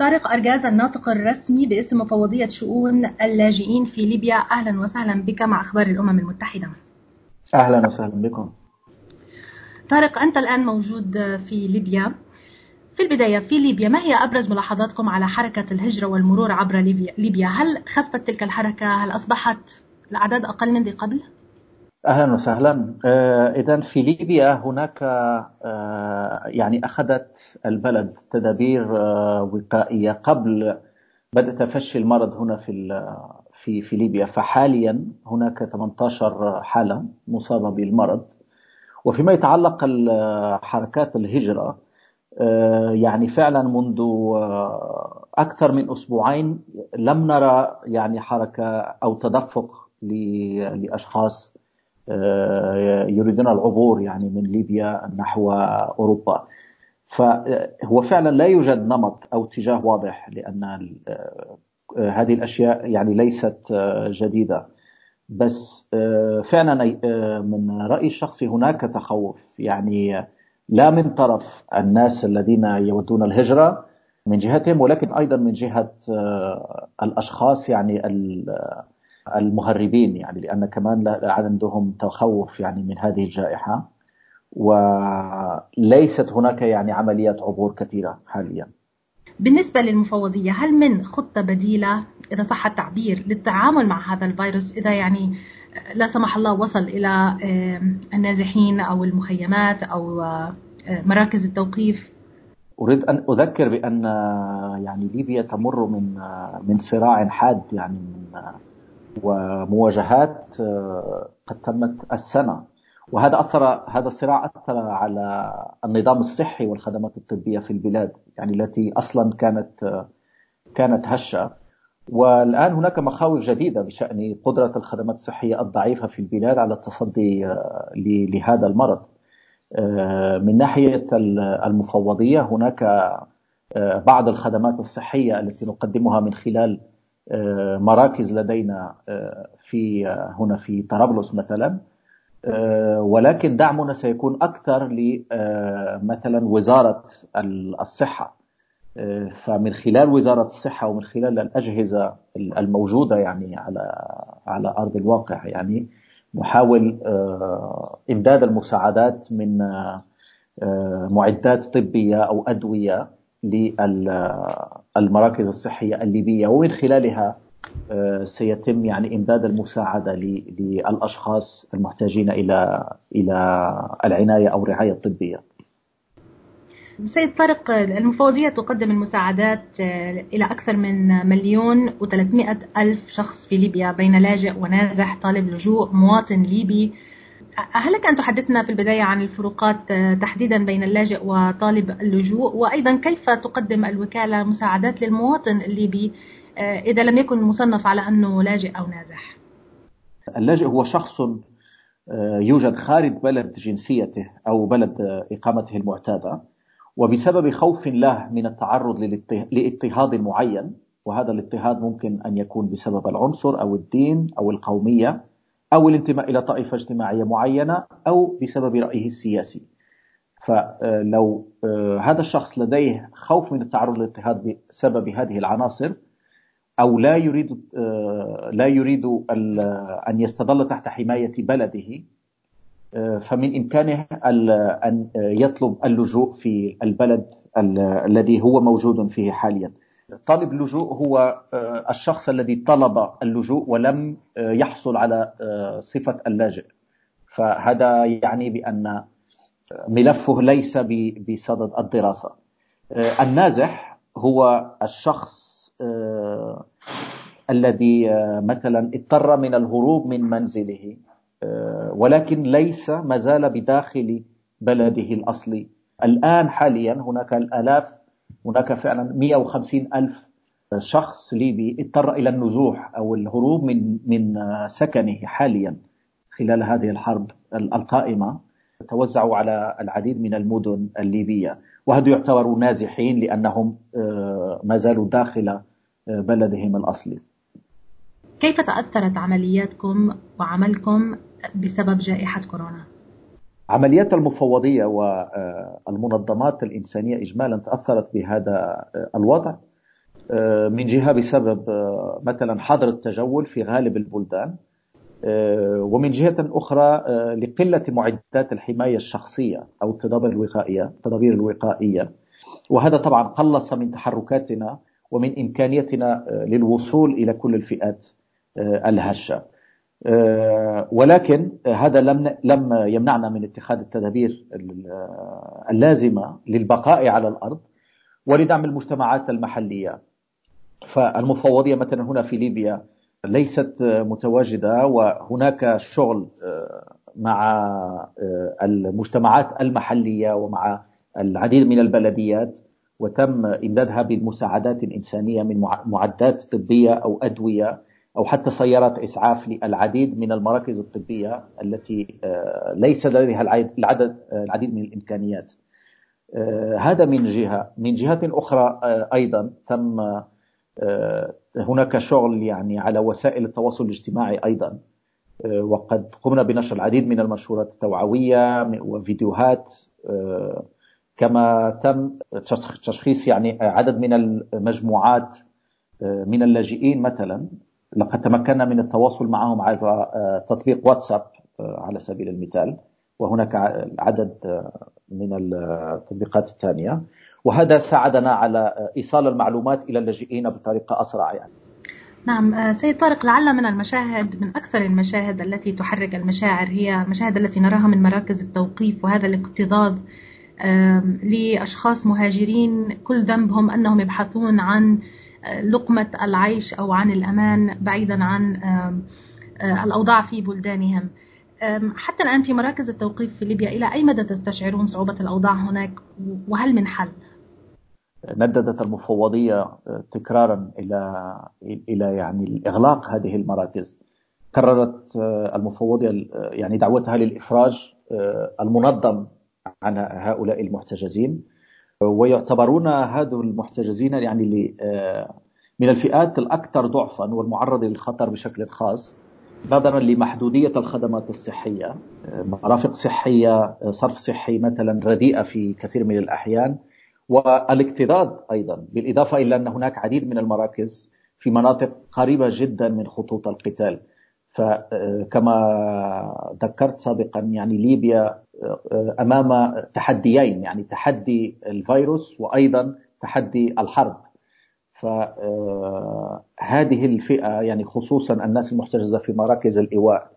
طارق أرجاز الناطق الرسمي باسم مفوضية شؤون اللاجئين في ليبيا. أهلا وسهلا بك مع أخبار الأمم المتحدة. أهلا وسهلا بكم. طارق أنت الآن موجود في ليبيا. في البداية في ليبيا ما هي أبرز ملاحظاتكم على حركة الهجرة والمرور عبر ليبيا هل خفت تلك الحركة؟ هل أصبحت الأعداد أقل من ذي قبل؟ أهلا وسهلا. آه، اذا في ليبيا هناك آه، يعني أخذت البلد تدابير آه، وقائية قبل بدء تفشي المرض هنا في في في ليبيا. فحاليا هناك 18 حالة مصابة بالمرض. وفيما يتعلق حركات الهجرة يعني فعلا منذ أكثر من أسبوعين لم نرى يعني حركة أو تدفق لأشخاص يريدون العبور يعني من ليبيا نحو أوروبا. فهو فعلا لا يوجد نمط أو اتجاه واضح لأن آه، هذه الأشياء يعني ليست آه، جديدة. بس فعلا من رأيي الشخصي هناك تخوف. يعني لا من طرف الناس الذين يودون الهجرة من جهتهم ولكن أيضا من جهة الأشخاص يعني المهربين يعني لأن كمان عندهم تخوف يعني من هذه الجائحة. وليست هناك يعني عمليات عبور كثيرة حاليا. بالنسبة للمفوضية هل من خطة بديلة إذا صح التعبير للتعامل مع هذا الفيروس إذا يعني لا سمح الله وصل إلى النازحين أو المخيمات أو مراكز التوقيف؟ أريد أن أذكر بأن يعني ليبيا تمر من من صراع حاد يعني من ومواجهات آه، قد تمت السنة. وهذا أثر هذا الصراع أثر على النظام الصحي والخدمات الطبية في البلاد يعني التي أصلا كانت آه، كانت هشة. والآن هناك مخاوف جديدة بشأن قدرة الخدمات الصحية الضعيفة في البلاد على التصدي آه، لهذا المرض. من ناحية المفوضية هناك بعض الخدمات الصحية التي نقدمها من خلال مراكز لدينا آه، في آه، هنا في طرابلس مثلا. ولكن دعمنا سيكون أكثر لمثلا وزارة الصحة. فمن خلال وزارة الصحة ومن خلال الأجهزة الموجودة يعني على على أرض الواقع يعني نحاول إمداد المساعدات من معدات طبية أو أدوية للمراكز الصحية الليبية ومن خلالها آه، سيتم يعني إمداد المساعدة للأشخاص المحتاجين إلى إلى العناية أو الرعاية الطبية. سيد طارق المفوضية تقدم المساعدات آه، إلى أكثر من مليون وثلاثمائة ألف شخص في ليبيا بين لاجئ ونازح طالب لجوء مواطن ليبي هل لك أن تحدثنا في البداية عن الفروقات آه، تحديدا بين اللاجئ وطالب اللجوء وأيضا كيف تقدم الوكالة مساعدات للمواطن الليبي آه، إذا لم يكن مصنف على أنه لاجئ أو نازح اللاجئ هو شخص آه، يوجد خارج بلد جنسيته أو بلد إقامته المعتادة وبسبب خوف له من التعرض لاضطهاد معين وهذا الاضطهاد ممكن أن يكون بسبب العنصر أو الدين أو القومية. أو الانتماء إلى طائفة اجتماعية معينة أو بسبب رأيه السياسي. فلو آه، هذا الشخص لديه خوف من التعرض للاضطهاد بسبب هذه العناصر أو لا يريد آه، لا يريد أن يستظل تحت حماية بلده آه، فمن إمكانه أن يطلب اللجوء في البلد الذي هو موجود فيه حاليا. طالب اللجوء هو آه، الشخص الذي طلب اللجوء ولم آه، يحصل على آه، صفة اللاجئ. فهذا يعني بأن ملفه ليس بصدد الدراسة. النازح هو الشخص الذي مثلا اضطر من الهروب من منزله ولكن ليس مازال بداخل بلده الأصلي. الآن حاليا هناك الآلاف هناك فعلا 150 ألف شخص ليبي اضطر إلى النزوح أو الهروب من من سكنه حاليا خلال هذه الحرب القائمة توزعوا على العديد من المدن الليبية وهذا يعتبروا نازحين لأنهم آه، ما زالوا داخل آه، بلدهم الأصلي كيف تأثرت عملياتكم وعملكم بسبب جائحة كورونا؟ عمليات المفوضية والمنظمات الإنسانية إجمالا تأثرت بهذا الوضع من جهة بسبب مثلا حظر التجول في غالب البلدان ومن جهة أخرى لقلة معدات الحماية الشخصية أو التدابير الوقائية التدابير الوقائية. وهذا طبعا قلص من تحركاتنا ومن إمكانيتنا للوصول إلى كل الفئات الهشة. ولكن هذا لم لم يمنعنا من اتخاذ التدابير اللازمة للبقاء على الأرض ولدعم المجتمعات المحلية. فالمفوضية مثلا هنا في ليبيا ليست متواجدة وهناك شغل مع المجتمعات المحلية ومع العديد من البلديات وتم إمدادها بالمساعدات الانسانيه من معدات طبية أو أدوية أو حتى سيارات إسعاف للعديد من المراكز الطبية التي آه، ليس لديها العدد آه، العديد من الإمكانيات. آه، هذا من جهة. من جهة أخرى أيضا تم هناك شغل يعني على وسائل التواصل الاجتماعي أيضا. وقد قمنا بنشر العديد من المنشورات التوعوية وفيديوهات كما تم تشخيص يعني عدد من المجموعات من اللاجئين مثلا. لقد تمكنا من التواصل معهم على آه، تطبيق واتساب آه، على سبيل المثال وهناك عدد آه، من التطبيقات الثانية وهذا ساعدنا على إيصال المعلومات إلى اللاجئين بطريقة أسرع يعني. نعم سيد طارق لعل من المشاهد من أكثر المشاهد التي تحرك المشاعر هي المشاهد التي نراها من مراكز التوقيف وهذا الاكتظاظ لأشخاص مهاجرين كل ذنبهم أنهم يبحثون عن لقمة العيش أو عن الأمان بعيدا عن الأوضاع في بلدانهم. حتى الآن في مراكز التوقيف في ليبيا إلى أي مدى تستشعرون صعوبة الأوضاع هناك؟ وهل من حل؟ نددت المفوضية تكرارا إلى إلى يعني إغلاق هذه المراكز. كررت المفوضية يعني دعوتها للإفراج المنظم عن هؤلاء المحتجزين. ويعتبرون هذول المحتجزين يعني آه، من الفئات الأكثر ضعفا والمعرضة للخطر بشكل خاص نظرا لمحدودية الخدمات الصحية آه، مرافق صحية آه، صرف صحي مثلا رديئة في كثير من الأحيان والاكتظاظ أيضا بالإضافة إلى أن هناك عديد من المراكز في مناطق قريبة جدا من خطوط القتال. فكما ذكرت سابقا يعني ليبيا أمام تحديين يعني تحدي الفيروس وأيضا تحدي الحرب. فهذه الفئة يعني خصوصا الناس المحتجزة في مراكز الإيواء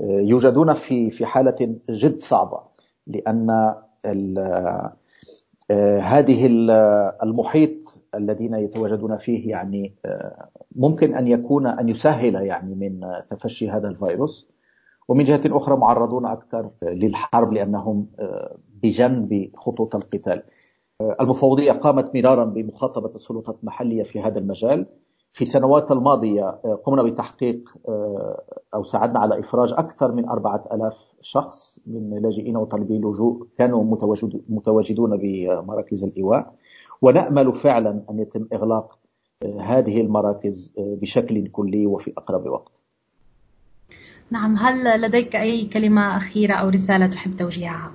يوجدون في في حالة جد صعبة لأن هذه المحيط الذين يتواجدون فيه يعني ممكن أن يكون أن يسهل يعني من تفشي هذا الفيروس. ومن جهة أخرى معرضون أكثر للحرب لأنهم آه، بجنب خطوط القتال. آه، المفوضية قامت مرارا بمخاطبة السلطات المحلية في هذا المجال. في السنوات الماضية آه، قمنا بتحقيق أو ساعدنا على إفراج أكثر من أربعة ألاف شخص من لاجئين وطالبي اللجوء كانوا متواجدون بمراكز الإيواء. ونأمل فعلا أن يتم إغلاق هذه المراكز بشكل كلي وفي أقرب وقت نعم هل لديك أي كلمة أخيرة أو رسالة تحب توجيهها؟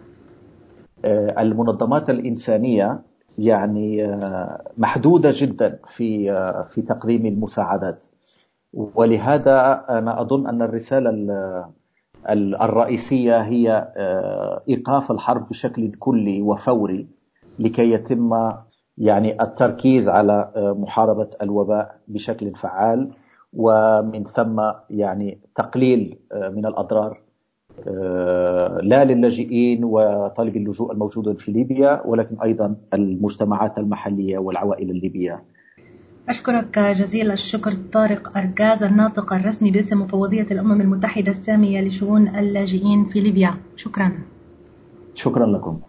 آه، المنظمات الإنسانية يعني آه، محدودة جدا في آه، في تقديم المساعدات ولهذا أنا أظن أن الرسالة الرئيسية هي إيقاف الحرب بشكل كلي وفوري لكي يتم يعني التركيز على محاربة الوباء بشكل فعال ومن ثم يعني تقليل آه، من الأضرار آه، لا للاجئين وطالبي اللجوء الموجودين في ليبيا ولكن أيضا المجتمعات المحلية والعوائل الليبية. أشكرك جزيل الشكر طارق أرجاز الناطق الرسمي باسم مفوضية الأمم المتحدة السامية لشؤون اللاجئين في ليبيا. شكرا. شكرا لكم.